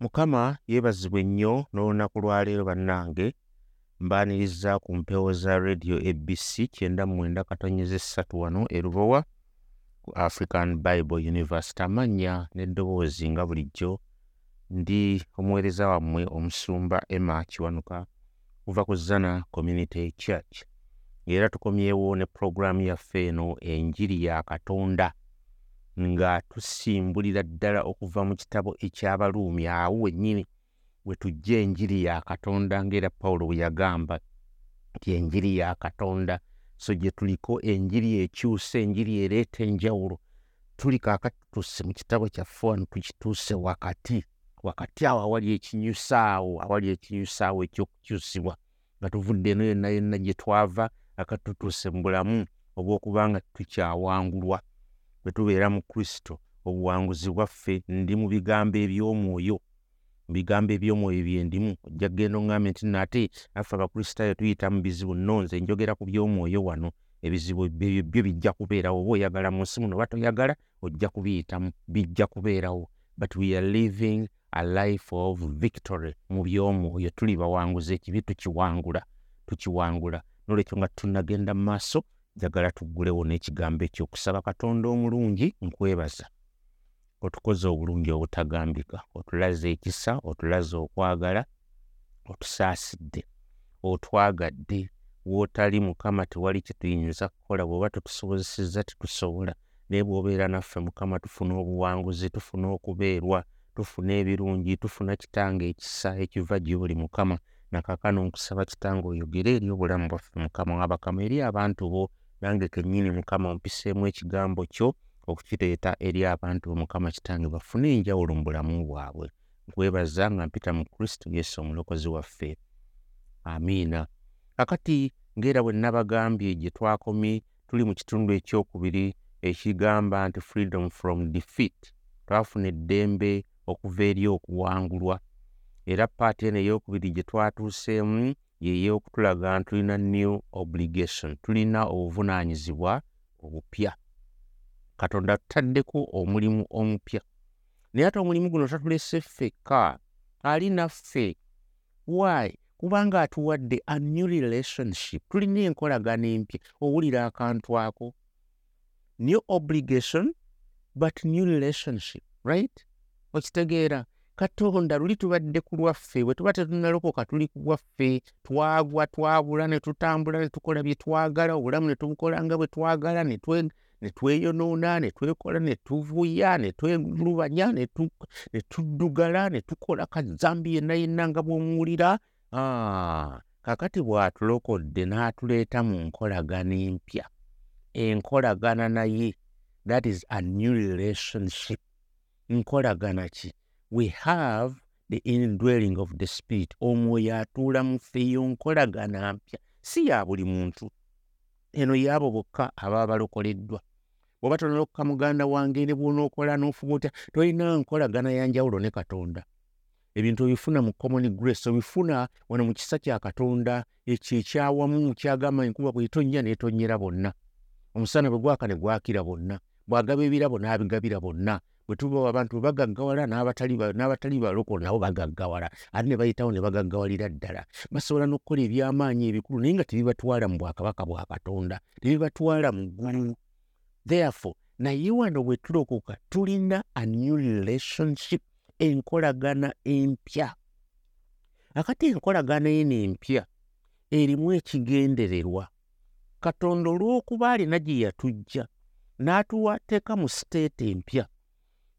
mukama yeebazibwe nnyo n'olunaku lwaleero bannange mbaaniriza ku mpewo za radio abc kyenda mwenda katonyeza essatu wano erubowa ku african bible university amannya n'eddoboozi nga bulijjo ndi omuweereza wammwe omusumba emma kiwanuka kuva ku zana community church. Era tukomyewo ne puroguraamu yaffe eno enjiri ya katonda nga tusimbulira ddala okuva mu kitabo ekyabaluumi awo wennyini we tujja enjiri ya katonda ng'era pawulo bwe yagamba nti enjiri ya katonda so gye tuliko enjiri ekyusa enjiri ereeta enjawulo tuli kaakati tutuuse mu kitabo kyaffe wano tukituuse wakati wakati awo awali ekinyusaawo awali ekinyusaawo ekyokukyusibwa nga tuvudde eno yonna yonna gye twava akati tutuuse mu bulamu obw'okuba nga tukyawangulwa bwe tubeera mu kristo obuwanguzi bwaffe ndi mu bigambo eby'omwoyo. Mu bigambo eby'omwoyo bye ndimu ojja kgenda oŋŋambe nti nate naffe abakristaayo tuyita mu bizibu nonze njogera ku by'omwoyo wano. Ebizibu byo bijja kubeerawo oba oyagala mu nsi muno oba toyagala ojja kubiyitamu bijja kubeerawo. But we are living a life of victory mu by'omwoyo. Tuli bawanguzi ekibi tukiwangula tukiwangula. Nolwekyo nga tunagenda mu maaso njagala tuggulewo n'ekigambo ekyokusaba katonda omulungi nkwebaza. Otukoze obulungi obutagambika otulaze ekisa otulaze okwagala otusaasidde otwagadde wootali mukama tewali kye tuyinza kukola bw'oba tutusobozesezza tetusobola naye bw'obeera naffe mukama tufuna obuwanguzi tufuna okubeerwa tufuna ebirungi tufuna kitange ekisa ekiva gy'oli mukama. Nakakano nkusaba kitange oyogere eri obulamu bwaffe mukama. Wabakama eri abantu bo nange kennyini mukama ompiseemu ekigambo kyo okukireeta eri abantu bo mukama kitange bafune enjawulo mu bulamu bwabwe. Nkwebaza nga mpita mu kristo yesu omulokozi waffe. Amiina. Kakati ng'era bwe nabagambye gye twakomye tuli mu kitundu ekyokubiri ekigamba nti freedom from defeat. Twafuna eddembe okuva eri okuwangulwa. Era paati eno eyokubiri gye twatuuseemu yey'okutulaga nti tulina new obligation tulina obuvunaanyizibwa obupya. Katonda tutaddeko omulimu omupya. Naye ate omulimu guno tatulese ffekka ali naffe. Why? Kubanga atuwadde a new relationship. Tulina enkolagana empya owulira akantu ako. New obligation but new relationship right? Okitegeera katonda luli tubadde ku lwaffe bwe tuba tetunalokoka tuli ku lwaffe twagwa twabula ne tutambula ne tukola bye twagala obulamu ne tubukola nga bwe twagala ne tweyonoona ne twekola ne tuvuya ne twelubanya ne tuddugala ne tukola kazambi yenna yenna nga bw'omuwulira kakati bw'atulokodde n'atuleeta mu nkolagana empya enkolagana naye that is a new relationship. Nkolagana ki we have the indwelling of the spirit. Omwoyo atuula mu ffe eyo nkolagana mpya. Si ya buli muntu. Eno yaabo bokka ababa balokoleddwa. Bw'oba tonalokoka muganda wange ne bw'onookola n'ofuba otya tolina nkolagana ya njawulo ne katonda. Ebintu obifuna mu common grace obifuna wano mu kisa kya katonda ekyo ekyawamu kyagamba enkuba bw'etonnya n'etonyera bonna. Omusana bwe gwaka ne gwakira bonna. Bw'agaba ebirabo n'abigabira bonna bwe tuba abantu bagaggawala n'abatali balokole nabo bagaggawala ate ne bayitawo ne bagaggawalira ddala. Basobola n'okukola ebyamaanyi ebikulu naye nga tebibatwala mu bwakabaka bwa katonda tebibatwala mu ggulu. Therefore naye wano bwe tulokoka tulina a new relationship enkolagana empya. Akati enkolagana eno empya erimu ekigendererwa katonda olw'okuba alina gye yatujja n'atuwateeka mu siteeti empya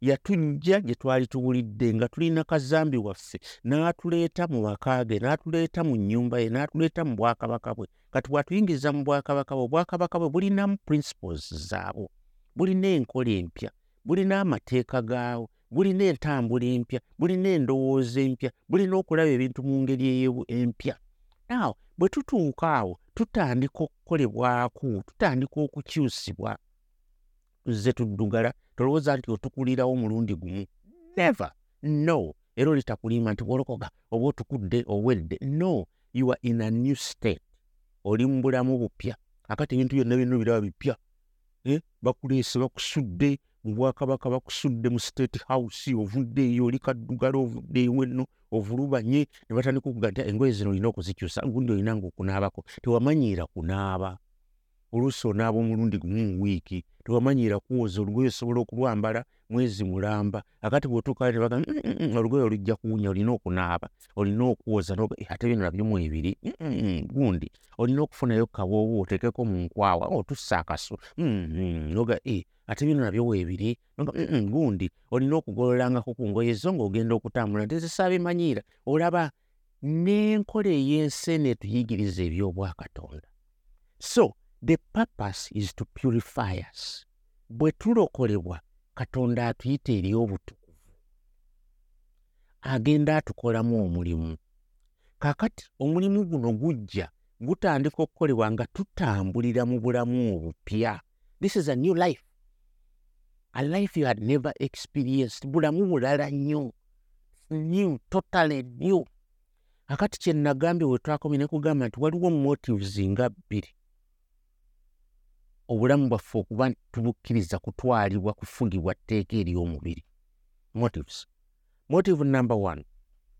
yatujja gye twali tuwulidde nga tulina kazambi waffe n'atuleeta mu maka ge n'atuleeta mu nnyumba ye n'atuleeta mu bwakabaka bwe. Kati bw'atuyingiza mu bwakabaka bwe obwakabaka bwe bulinamu principles zaabwo bulina enkola empya bulina amateeka gaabwo bulina entambula empya bulina endowooza empya bulina okulaba ebintu mu ngeri empya. Naawe bwe tutuuka awo tutandika okukolebwako tutandika okukyusibwa tuzze tuddugala tolowooza nti otukulirawo mulundi gumu? Never. No. Era olitakulima nti wolokoka oba otukudde owedde no. You are in a new state. Oli mu bulamu bupya. Akati ebintu byonna byonna biraba bipya eh? bakuleese bakusudde mu bwakabaka bakusudde mu state house ovudde eyo oli kaddugala ovudde eyo enno ovulubanye. Ne batandika okuga nti engoye zino olina okuzikyusa gundi olina nga okunaabako tewamanyiira kunaaba oluusi onaaba omulundi gumu mu wiiki tewamanyiira kuwoza olugoye osobola okulwambala mwezi mulamba. Akati mm, mm, olugoye olujja kuwunya olina okunaaba olina okuwoza eh, ate bino nabyo mu ebiri. Gundi olina okufunayo kawoowo oteekeko mu nkwawa otussa akaso noga e ate bino nabyo weebiri gundi olina okugololangako ku ngoye zo ng'ogenda okutambula nti zisaabimanyiira. Olaba n'enkola ey'ensi netuyigiriza ebyobwakatonda. So the purpose is to purify us. Bwe tulokolebwa katonda atuyita eri obutukuvu. Agenda atukolamu omulimu. Kaakati omulimu guno gujja gutandika okukolebwa nga tutambulira mu bulamu obupya. This is a new life. A life you had never experienced. Bulamu bulala nnyo. New totally new. Akati kye nagambye we twakomye ne kugamba nti waliwo motives nga bbiri obulamu bwaffe okuba tubukkiriza kutwalibwa kufugibwa tteeka ery'omubiri. Motives. Motive number one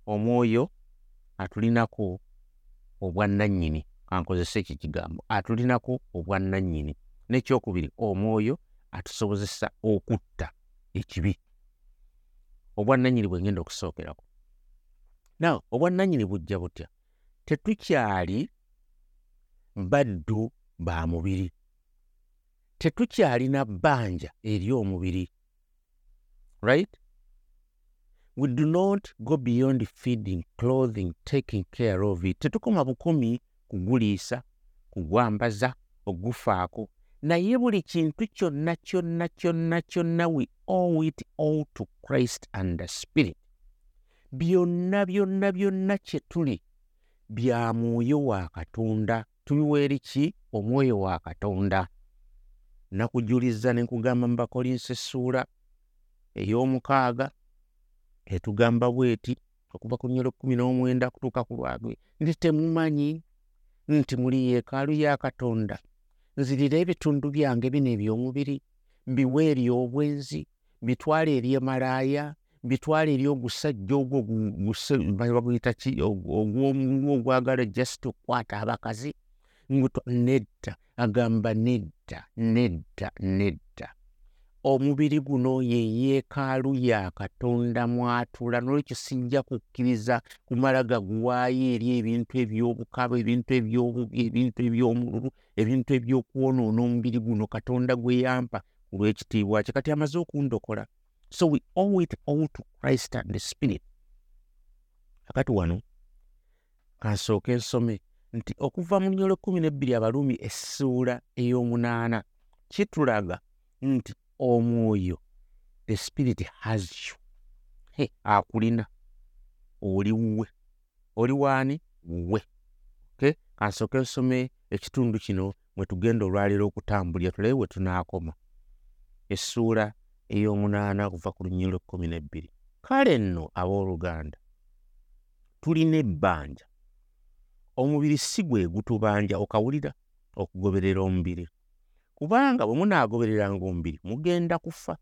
omwoyo atulinako obwannannyini. Ankozesa ekyo kigambo atulinako obwannannyini. N'ekyokubiri omwoyo atusobozesa okutta ekibi. Obwannannyini bwe ngenda okusookerako. Naw obwannannyini bujja butya? Tetukyali baddu ba mubiri tetukyalina bbanja eri omubiri right? We do not go beyond feeding clothing taking care of it. Tetukoma bukumi kuguliisa kugwambaza ogufaako naye buli kintu kyonna kyonna kyonna kyonna we owe it all to christ and the spirit. Byonna byonna byonna kye tuli bya mwoyo wa katonda. Tubiweeri ki? Omwoyo wa katonda nakujuliza ne nkugamba mu bakolinsi essuula ey'omukaaga etugamba bweti okuva ku nyolo kumi n'omwenda kutuuka ku lwagwe. Nti temumanyi? Nti muli yeekaalu ya katonda. Nzirira ebitundu byange bino eby'omubiri mbiwe eri obwenzi mbitwale eri emalaaya mbitwale eri ogusajja ogwo baguyita ki? Ogwomulu ogwagala just okukwata abakazi nedda agamba nedda nedda nedda. Omubiri guno ye yeekaalu ya katonda mwatula nolwekyo sijja kukkiriza kumala gaguwaayo eri ebintu ebyobukaba ebintu ebyobubi ebintu ebyomululu ebintu ebyokwonoona omubiri guno katonda gwe yampa ku lw'ekitiibwa kye. Kati amaze okundokola so we owe it all to christ and the spirit. Akati wano kansooke ensome nti okuva mu nyolo kumi nebbiri abaluumi essuula ey'omunaana kitulaga nti omwoyo the spirit has you. He akulina. Oli wuwe. Oli waani wuwe. Ke kansooke nsome ekitundu kino mwe tugenda olwaleero okutambulira tulabe we tunaakoma. Essuula ey'omunaana okuva ku lunyolo kumi nebbiri. Kale nno abooluganda tulina ebbanja omubiri si gwe gutubanja okawulira okugoberera omubiri. Kubanga bwe munaagobereranga omubiri mugenda kufa.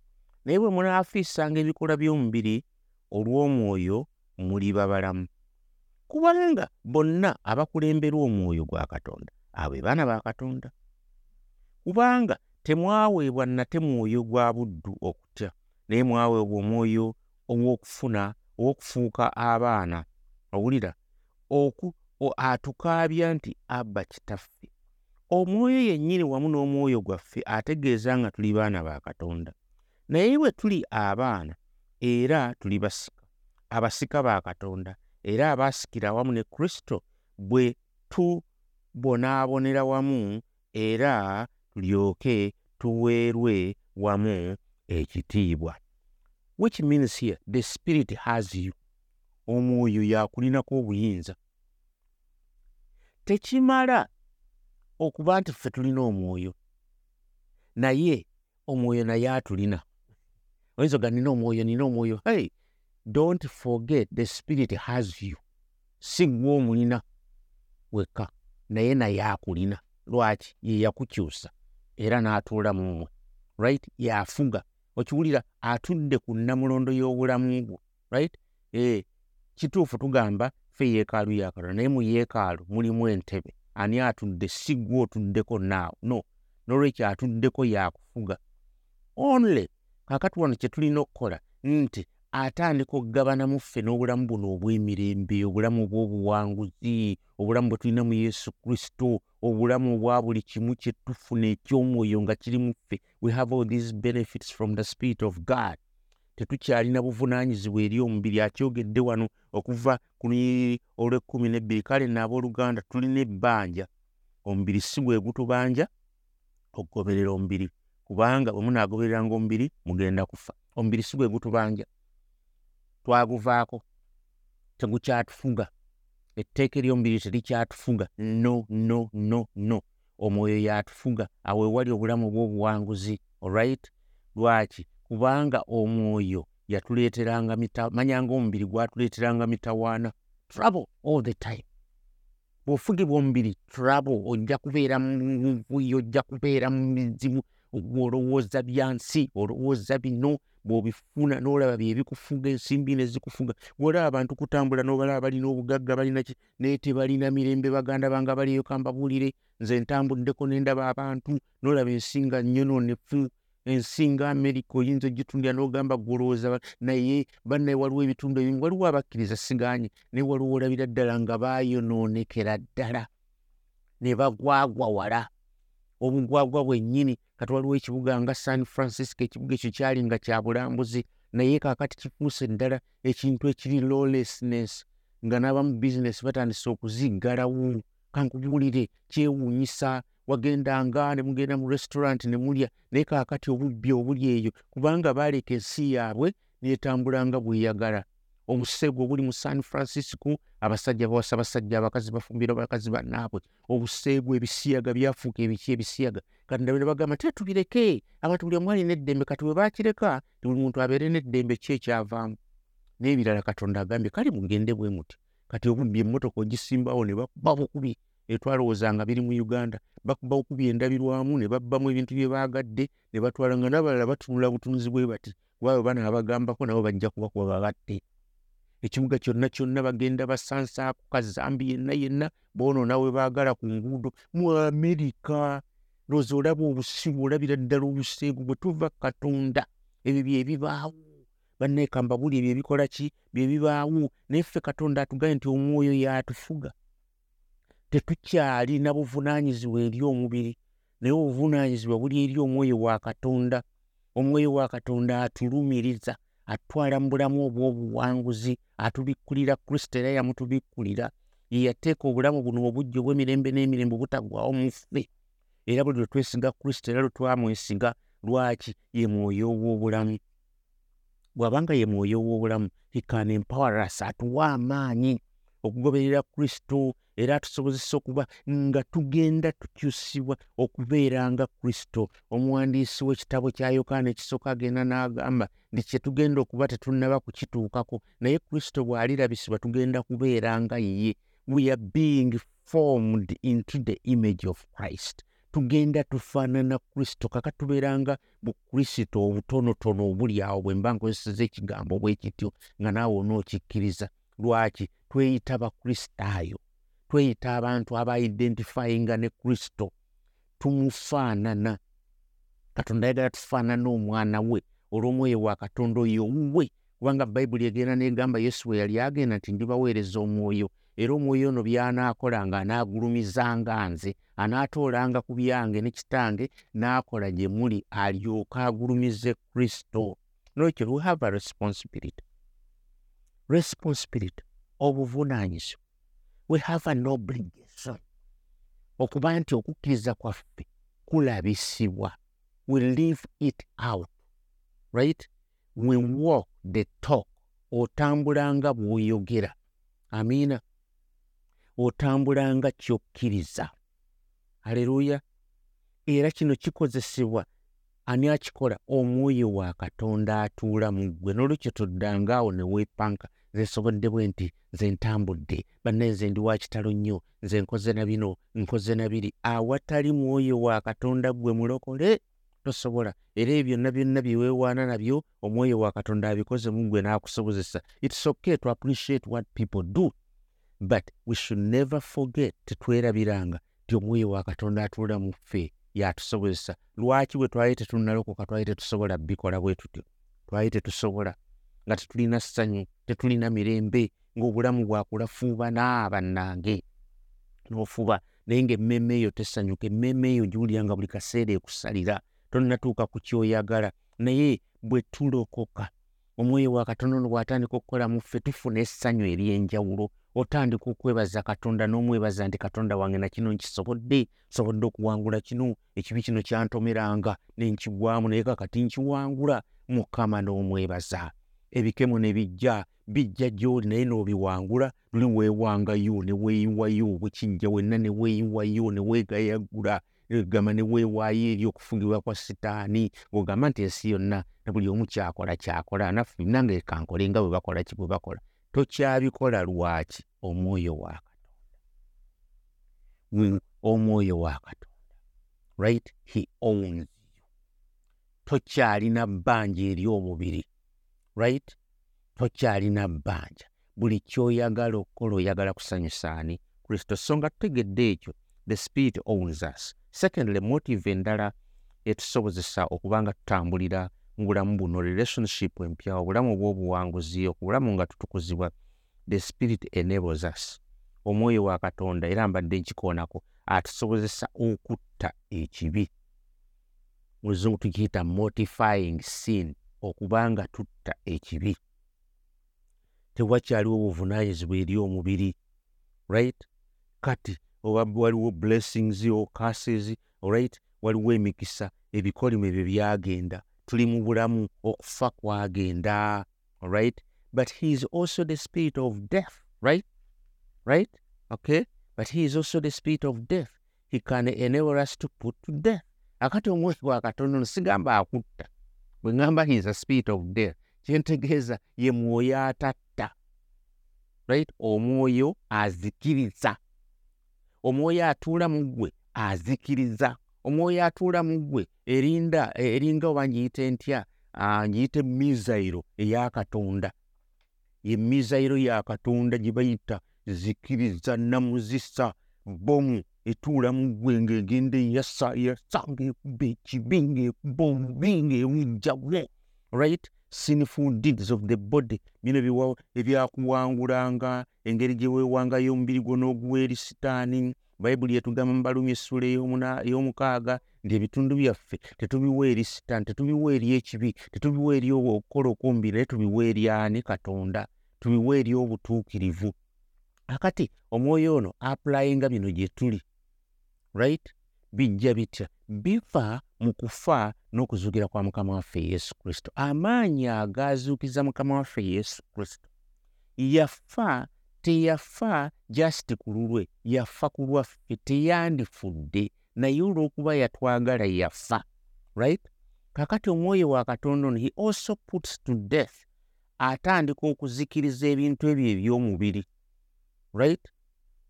Naye bwe munaafiisanga ebikola by'omubiri olw'omwoyo muliba balamu kubanga bonna abakulemberwa omwoyo gwa katonda abo baana ba katonda. Kubanga temwaweebwa nate mwoyo gwa buddu okutya naye mwaweebwa omwoyo ow'okufuna ow'okufuuka abaana. Owulira atukaabya nti abba kitaffe. Omwoyo yennyini wamu n'omwoyo gwaffe ategeeza nga tuli baana ba katonda. Naye bwe tuli abaana era tuli basika abasika ba katonda era abaasikira awamu ne kristo bwe tubonaabonera wamu era tulyoke tuweerwe wamu ekitiibwa. Which means here the spirit has you. Omwoyo yakulinako obuyinza tekimala okuba nti ffe tulina omwoyo naye omwoyo naye atulina. Oyinza oga nina omwoyo nina omwoyo hey don't forget the spirit has you. Si gwe omulina wekka naye naye akulina. Lwaki? Ye yakukyusa era n'atuula mu mmwe. Right? Yafuga okiwulira atudde ku nnamulondo y'obulamu bwo. Right? E kituufu tugamba fe yeekaalu ya katonda naye mu yeekaalu mulimu entebe. Ani atudde si gwe otuddeko naawe? No. N'olwekyo atuddeko yakufuga. Only kaakati wano kye tulina okukola nti atandika okugabanamu ffe n'obulamu buno obw'emirembe obulamu obw'obuwanguzi obulamu bwe tulina mu yesu kristo obulamu obwa buli kimu kye tufuna eky'omwoyo nga kiri mu ffe. We have all these benefits from the spirit of god tetukyalina buvunaanyizibwa eri omubiri akyogedde wano okuva ku lunyiriri olw'ekkumi n'ebbiri. Kale naabooluganda tulina ebbanja omubiri si gwe gutubanja okugoberera omubiri kubanga bwe munaagobereranga omubiri mugenda kufa. Omubiri si gwe gutubanja. Twaguvaako tegukyatufuga. Etteeka ery'omubiri terikyatufuga no no no no. Omwoyo yatufuga. Awo ewali obulamu obw'obuwanguzi olright lwaki kubanga omwoyo yatuleeteranga manyanga omubiri gwatuleeteranga mitawaana trouble all the time. Bw'ofugibwa omubiri trouble ojja kubeera muvuyo ojja kubeera mu mizimu olowooza byansi olowooza bino bw'obifuna n'olaba byebikufuga ensimbi nezikufuga bwolaba abantu kutambula n'obalaba balina obugagga balinaki naye tebalina mirembe baganda banga baliyo kambabuulire nze ntambuddeko nendaba abantu n'olaba ensinga nnyonoonefu ensinga amerika oyinza ogitundira n'ogamba gwolowooza naye bannaye waliwo ebitundu ebimu waliwo abakkiriza siganye naye waliwo olabira ddala nga baayonoonekera ddala ne bagwagwa wala. Obugwagwa bwennyini kati waliwo ekibuga nga san francisco ekibuga ekyo kyali nga kya bulambuzi naye kaakati kifuuse ddala ekintu ekiri lawlessness nga n'abamu bizinesi batandise okuziggalawo. Kankubulire kyewuunyisa wagendanga ne mugenda mu restaurant ne mulya naye kaakati obubbi obuli eyo kubanga baaleka ensi yaabwe neetambulanga bweyagala obuseegu obuli mu san francisco abasajja bawasa basajja abakazi bafumbira bakazi bannaabwe. Obuseegu ebisiyaga byafuuka ebiki ebisiyaga. Kati ndabe ne bagamba te tubireke abantu buli omu alina eddembe kati bwe baakireka buli muntu abeere n'eddembe ki ekyavaamu. Naye ebirala katonda agambye kale mugende bwe muti. Kati obubbi emmotoka ogisimbawo ne bakuba bukubi etwalowoozanga biri mu uganda. Bakuba bukubi endabirwamu ne babbamu ebintu bye baagadde ne batwala nga n'abalala batunula butunuzi bwe bati kubawe bana abagambako nabo bajja kubakuba babatte ekibuga kyonna kyonna bagenda basansaako kazambi yenna yenna boonoona we baagala ku nguudo. Mu amerika looza olaba obusibu olabira ddala obuseegu bwe tuva katonda. Ebyo byebibaawo banneekamba buli ebyo ebikola ki? Byebibaawo naye ffe katonda atugambye nti omwoyo yatufuga tetukyalina buvunaanyizibwa eri omubiri naye obuvunaanyizibwa buli eri omwoyo wa katonda. Omwoyo wa katonda atulumiriza atwala mu bulamu obw'obuwanguzi atubikkulira kristo era yamutubikkulira ye yateeka obulamu buno obujja obw'emirembe n'emirembe obutaggwawo mu ffe. Era buli lwe twesiga kristo era lwe twamwesiga lwaki? Ye mwoyo ow'obulamu. Bw'abanga ye mwoyo ow'obulamu hikana empawaras atuwa amaanyi okugoberera kristo era atusobozesa okuba nga tugenda tukyusibwa okubeeranga kristo. Omuwandiisi w'ekitabo kya yokaana ekisooka agenda n'agamba nti kye tugenda okuba tetunnaba kukituukako naye kristo bw'alirabisibwa tugenda kubeeranga ye. We are being formed into the image of christ. Tugenda tufaanana kristo kaka tubeeranga bukristo obutonotono obuli awo bwe mba nkozeseza ekigambo bwe kityo nga naawe onookikkiriza. Lwaki tweyita bakristaayo tweyita abantu abaidentifyinga ne kristo tumufaanana. Katonda ayagala tufaanana omwana we olw'omwoyo wa katonda oyo wuwe kubanga bayibuli egenda negamba yesu we yali agenda nti ndibaweereza omwoyo. Era omwoyo ono by'anaakolanga anaagulumizanga nze anaatoolanga ku byange ne kitange n'akola gye muli alyoka agulumize kristo. Nolwekyo we have a responsibility. Responsibility obuvunaanyizibwa we have an obligation okuba nti okukkiriza kwaffe kulabisibwa. We live it out right? We walk the talk. Otambulanga bw'oyogera amiina. Otambulanga kyokkiriza. Aleluya era kino kikozesebwa ani akikola? Omwoyo wa katonda atuula mu ggwe. N'olwekyo toddangaawo ne weepanka nze nsobodde bwe nti nze ntambudde bannaye nze ndi wa kitalo nnyo nze nkoze na bino nkoze na biri. Awatali mwoyo wa katonda ggwe mulokole tosobola. Era ebyo byonna byonna bye weewaana nabyo omwoyo wa katonda abikoze mu gwe n'akusobozesa. Its okay to appreciate what people do but we should never forget tetwerabiranga ti omwoyo wa katonda atuula mu ffe yatusobozesa. Lwaki bwe twali tetunnalokoka twali tetusobola bikola bwe tutyo? Twali tetusobola nga tetulina ssanyu tetulina mirembe ng'obulamu bwakulafuuba naabannange n'ofuba naye ng'emmeeme eyo tesanyuka emmeeme eyo giwulyanga buli kaseera ekusalira tonnatuuka ku kyoyagala naye bwe tulokoka omwoyo wa katonda ono bw'atandika okukola mu ffe tufuna essanyu ery'enjawulo. Otandika okwebaza katonda n'omwebaza nti katonda wange nakino nkisobodde sobodde okuwangula kino ekibi kino kyantomeranga nenkigwamu naye kakati nkiwangula mukama n'omwebaza ebikemo ne bijja bijja gy'oli naye n'obiwangula luli weewangayo ne weeyiwayo bwekijja wenna ne weeyiwayo ne weegayagula gamba ne weewaayo eri okufugibwa kwa sitaani ng'ogamba nti ensi yonna ne buli omu kyakola kyakola naffe nange kankole nga bwe bakola ki bwe bakola. Tokyabikola lwaki? Omwoyo wa katonda. Omwoyo wa katonda. Right? He owns you. Tokyalina bbanja eri omubiri right? Tokyalina bbanja buli kyoyagala okukola oyagala kusanyusaani kristo so nga tutegedde ekyo the spirit owns us. Secondly motive endala etusobozesa okuba nga tutambulira mu bulamu buno relationship empya obulamu obw'obuwanguzi okubulamu nga tutukuzibwa. The spirit enables us. Omwoyo wa katonda era mbadde nkikoonako atusobozesa okutta ekibi. Muzungu tukiyita mortifying sin okubanga tutta ekibi. Tewakyaliwo obuvunaanyizibwa eri omubiri right? Kati oba waliwo blessings o cases right? Waliwo emikisa ebikolimo ebyo byagenda. Tuli mu bulamu okufa kwagenda right? But he is also the spirit of death right? Right? Okay? But he is also the spirit of death. He can enable us to put to death. Akati omwoyo wa katonda ono sigamba akutta bwe ŋŋamba he is a spirit of death kyentegeeza ye mwoyo atatta right? Omwoyo azikiriza. Omwoyo atuula mu ggwe azikiriza. Omwoyo atuula mu ggwe erinda eringa oba ngiyite ntya? Ngiyite mizairo eya katonda. Ye mizairo ya katonda gye bayita zikiriza namuzisa bomu etuula mu ggwe ng'egenda eyasa yasa ng'ekuba ekibi ng'ekuba omubi ng'ewujjawo right? Sinful deeds of the body. Bino ebyakuwangulanga engeri gye weewangayo omubiri gwo n'oguwa eri sitaani. Bayibuli etugamba mu balumi essula ey'omukaaga nti ebitundu byaffe tetubiwa eri sitaani tetubiwa eri ekibi tetubiwa eri okukola okwomubiri naye tubiwa eri ani katonda? Tubiwa eri obutuukirivu. Akati omwoyo ono apulayinga bino gye tuli right? Bijja bitya? Biva mu kufa n'okuzuukira kwa mukama waffe yesu kristo. Amaanyi agaazuukiza mukama waffe yesu kristo. Yafa teyafa jasiti ku lulwe yafa ku lwaffe teyandifudde. Naye olw'okuba yatwagala yafa right? Kakati omwoyo wa katonda ono he also puts to death atandika okuzikiriza ebintu ebyo eby'omubiri right?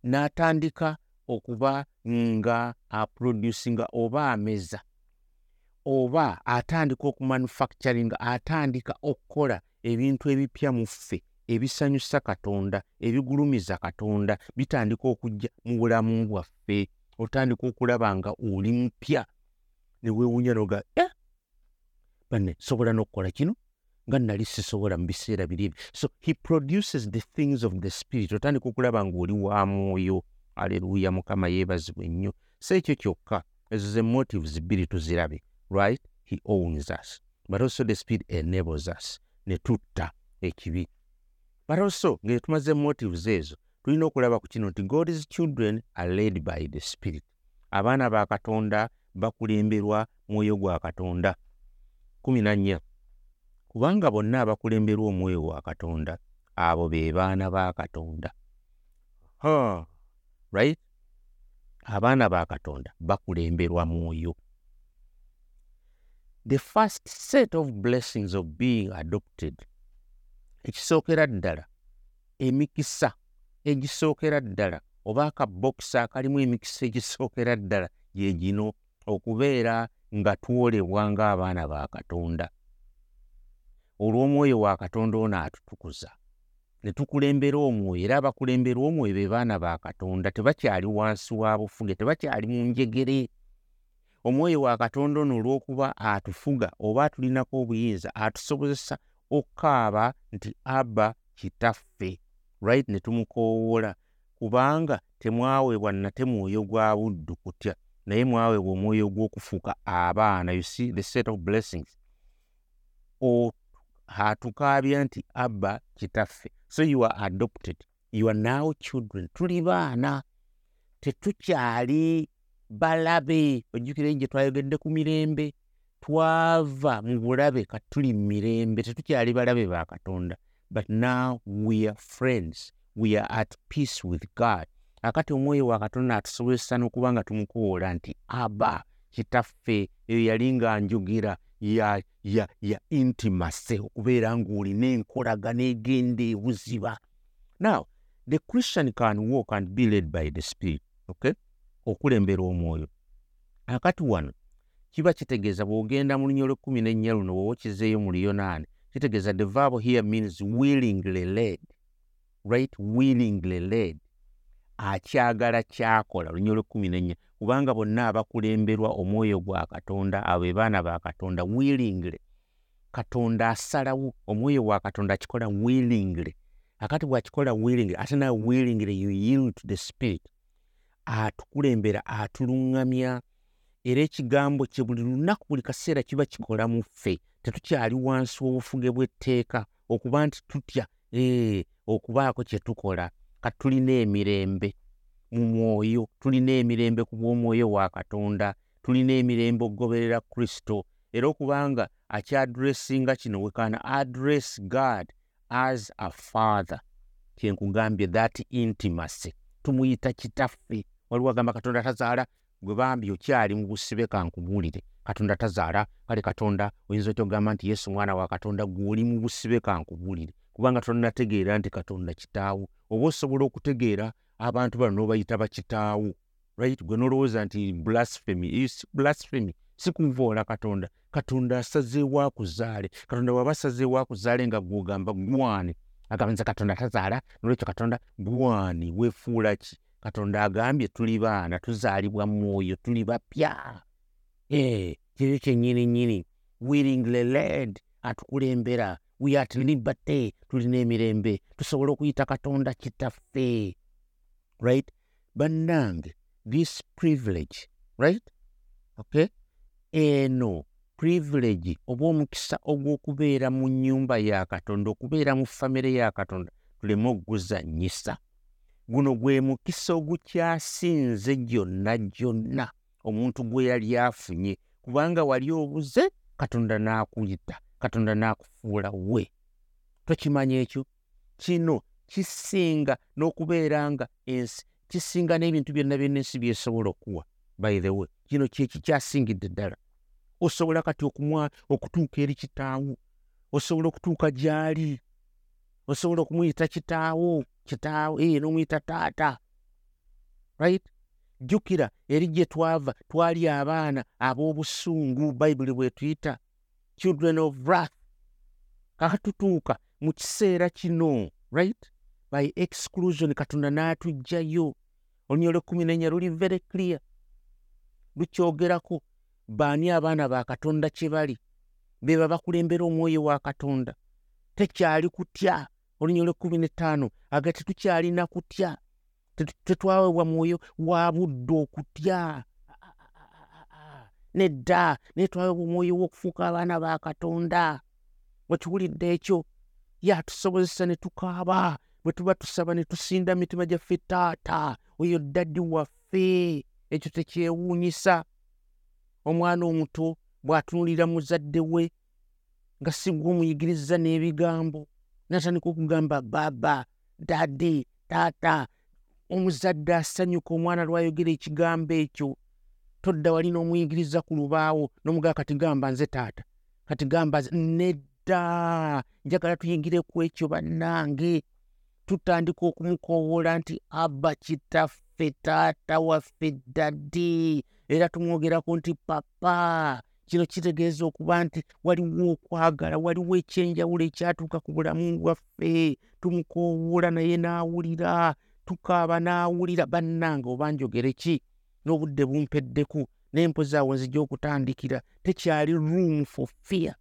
N'atandika okuba nga aproducinga oba ameza oba atandika okumanufacturinga atandika okukola ebintu ebipya mu ffe ebisanyusa katonda ebigulumiza katonda bitandika okujja mu bulamu bwaffe otandika okulaba nga oli mupya ne weewunya noga e banne sobola n'okukola kino? Nga nali sisobola mu biseera biri ebi so he produces the things of the spirit otandika okulaba ng'oli wa mwoyo aleluya mukama yeebazibwa ennyo so ekyo kyokka ezo ze motives bbiri tuzirabe right? He owns us. But also the spirit enables us ne tutta ekibi. But also nga tumaze motives ezo tulina okulaba ku kino nti god's children are led by the spirit. Abaana ba katonda bakulemberwa mwoyo gwa katonda. Kumi na nnya kubanga bonna abakulemberwa omwoyo gwa katonda abo be baana ba katonda. Huh. Right? Abaana ba katonda bakulemberwa mwoyo the first set of blessings of being adopted ekisookera ddala emikisa egisookera ddala oba akabokisi akalimu emikisa egisookera ddala gye gino okubeera nga twolebwa ng'abaana ba katonda. Olw'omwoyo wa katonda ono atutukuza ne tukulembera omwoyo era abakulembera omwoyo be baana ba katonda tebakyali wansi wa bufuge tebakyali mu njegere. Omwoyo wa katonda ono olw'okuba atufuga oba atulinako obuyinza atusobozesa okukaaba nti abba kitaffe. Right? Ne tumukoowoola kubanga temwaweebwa nate mwoyo gwa buddu kutya naye mwaweebwa omwoyo gw'okufuuka abaana. You see the set of blessings. Atukaabya nti abba kitaffe so you are adopted. You are now children. Tuli baana tetukyali balabe. Ojjukire gye twayogedde ku mirembe twava mu bulabe kati tuli mu mirembe. Tetukyali balabe ba katonda. But now we are friends. We are at peace with god. Akati omwoyo wa katonda atusobozesa n'okuba nga tumukuwola nti aba kitaffe eyo yali nga njugira ya, ya, ya intimacy okubeera ng'olina enkolagana egenda ebuziba. Now the christian can walk and be led by the spirit okay? Okulembera omwoyo. Akati wano kiba kitegeeza bw'ogenda mu lunya olwekumi n'ennya luno bwoba okizeeyo mu luyonaani kitegeeza the verb here means willingly led right? Willingly led. Akyagala kyakola lunya olwekumi n'ennya kubanga bonna abakulemberwa omwoyo gwa katonda abo be baana ba katonda willingly katonda asalawo omwoyo gwa katonda akikola willingly akati bw'akikola willingly ate nawe willingly you yield to the spirit. Atukulembera atuluŋŋamya era ekigambo kye buli lunaku buli kaseera kiba kikola mu ffe. Tetukyali wansi w'obufuge bw'etteeka okuba nti tutya okubaako kye tukola. Kati tulina emirembe mu mwoyo tulina emirembe ku bw'omwoyo wa katonda tulina emirembe okugoberera kristo. Era okubanga akyadressinga kino we can address god as a father. Kyenkugambye that intimacy. Tumuyita kitaffe. Waliwo agamba katonda tazaala gwe bambi okyali mu busibe kankubuulire. Katonda tazaala kale katonda oyinza otya okugamba nti yesu mwana wa katonda gweoli mu busibe kankubuulire. Kubanga tonnategeera nti katonda kitaawo. Oba osobola okutegeera abantu bano n'obayita bakitaawo. Right? Gwe nolowooza nti blasphemy blasphemy. Si kuvoola katonda. Katonda asazeewo akuzaale katonda waba asazeewo akuzaale nga gwogamba gwane. Agamba nze katonda tazaala nolwekyo katonda gwane weefuula ki? Katonda agambye tuli baana tuzaalibwa mwoyo tuli bapya. Ee kiryo kyennyini nnyini. Willingly led atukulembera. We at liberty. Tulina emirembe. Tusobola okuyita katonda kitaffe right? Bannange this privilege right? Okay? Eno privilege oba omukisa ogw'okubeera mu nnyumba ya katonda okubeera mu famire ya katonda tuleme okuguzannyisa guno gwe mukisa ogukyasinze gyonna gyonna omuntu gwe yali afunye kubanga wali obuze katonda n'akuyita katonda n'akufuula we. Tokimanya ekyo? Kino kisinga n'okubeera nga ensi kisinga n'ebintu byonna byonna ensi byesobola okuwa. By the way kino kyekikyasingidde ddala. Osobola kati okumwa okutuuka eri kitaawo? Osobola okutuuka gy'ali? Osobola okumuyita kitaawo? Kitaawo ee n'omuyita taata? Right? Jjukira eri gye twava twali abaana ab'obusungu bayibuli bwetuyita children of wrath. Kakatutuuka mu kiseera kino right by exclusion katonda n'atugjayo olunya olwekumi nenya luli very clear. Lukyogerako baani abaana ba katonda kye bali? Beba bakulembera omwoyo wa katonda. Tekyali kutya? Olunya olwekumi netaano aga tetukyalina kutya? Tetwaweebwa mwoyo wa budde okutya? Nedda naye twaweebwa omwoyo w'okufuuka abaana ba katonda. Wekiwulidde ekyo? Yatusobozesa ne tukaaba bwe tuba tusaba ne tusinda mitima gyaffe taata oyo ddaddi waffe. Ekyo tekyewuunyisa. Omwana omuto bw'atunuulira muzadde we nga si gwe omuyigiriza n'ebigambo natandika okugamba baaba daddi taata omuzadde asanyuka omwana lwayogera ekigambo ekyo. Todda wali n'omuyigiriza ku lubaawo n'omugaa kati gamba nze taata kati gamba nedda njagala tuyingire ku ekyo bannange tutandika okumukoowoola nti abba kitaffe taata waffe daddi. Era tumwogerako nti papa kino kitegeeza okuba nti waliwo okwagala waliwo ekyenjawulo ekyatuuka ku bulamu bwaffe. Tumukoowoola naye n'awulira tukaaba n'awulira. Bannange oba njogere ki? N'obudde bumpeddeku n'empozi awo nzija okutandikira. Tekyali room for fear.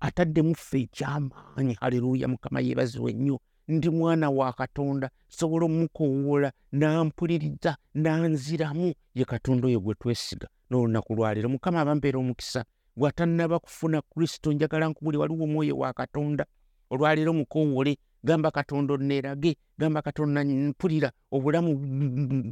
Ataddemu ffe ekyamaanyi. Haleluya mukama yeebazibwa ennyo ndi mwana wa katonda sobola omukoowoola n'ampuliriza n'anziramu ye katonda oyo gwe twesiga. N'olunaku lwaleero mukama abampeera omukisa bw'atannaba kufuna kristo njagala nkubuli waliwo omwoyo wa katonda. Olwaleero mukoowole gamba katonda onneerage gamba katonda mpulira obulamu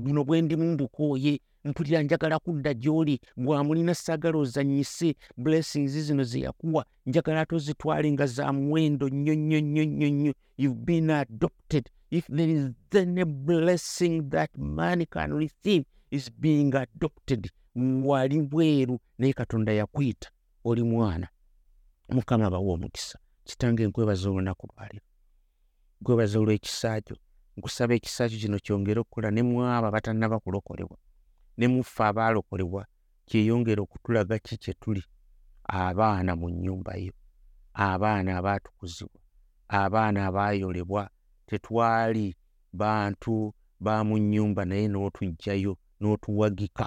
buno bwe ndimu mbukooye mpulira njagala kudda gy'oli bwamulina saagala ozannyise blessings zino ze yakuwa njagala tozitwale nga za muwendo nnyo nnyo nnyo nnyo nnyo. You've been adopted. If there is any blessing that man can receive is being adopted. Wali bweru naye katonda yakwita oli mwana. Mukama bawa omukisa. Kitange nkwebaza olunaku lwaliro nkwebaza olw'ekisa kyo nkusaba ekisa kyo kino kyongere okukola ne mwaba batannaba kulokolebwa ne muffe abaalokolebwa kyeyongera okutulaga ki kye tuli? Abaana mu nnyumba yo abaana abaatukuzibwa abaana abaayolebwa tetwali bantu ba mu nnyumba naye n'otuggyayo n'otuwagika.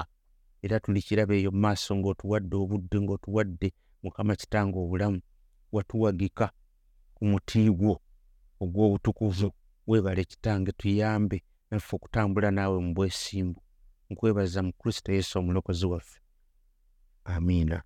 Era tuli kiraba eyo mu maaso ng'otuwadde obudde ng'otuwadde mukama kitanga obulamu watuwagika ku muti gwo ogw'obutukuvu. Weebale kitange tuyambe naffe okutambula naawe mu bwesimbu nkwebaza mu kristo yesu omulokozi waffe amiina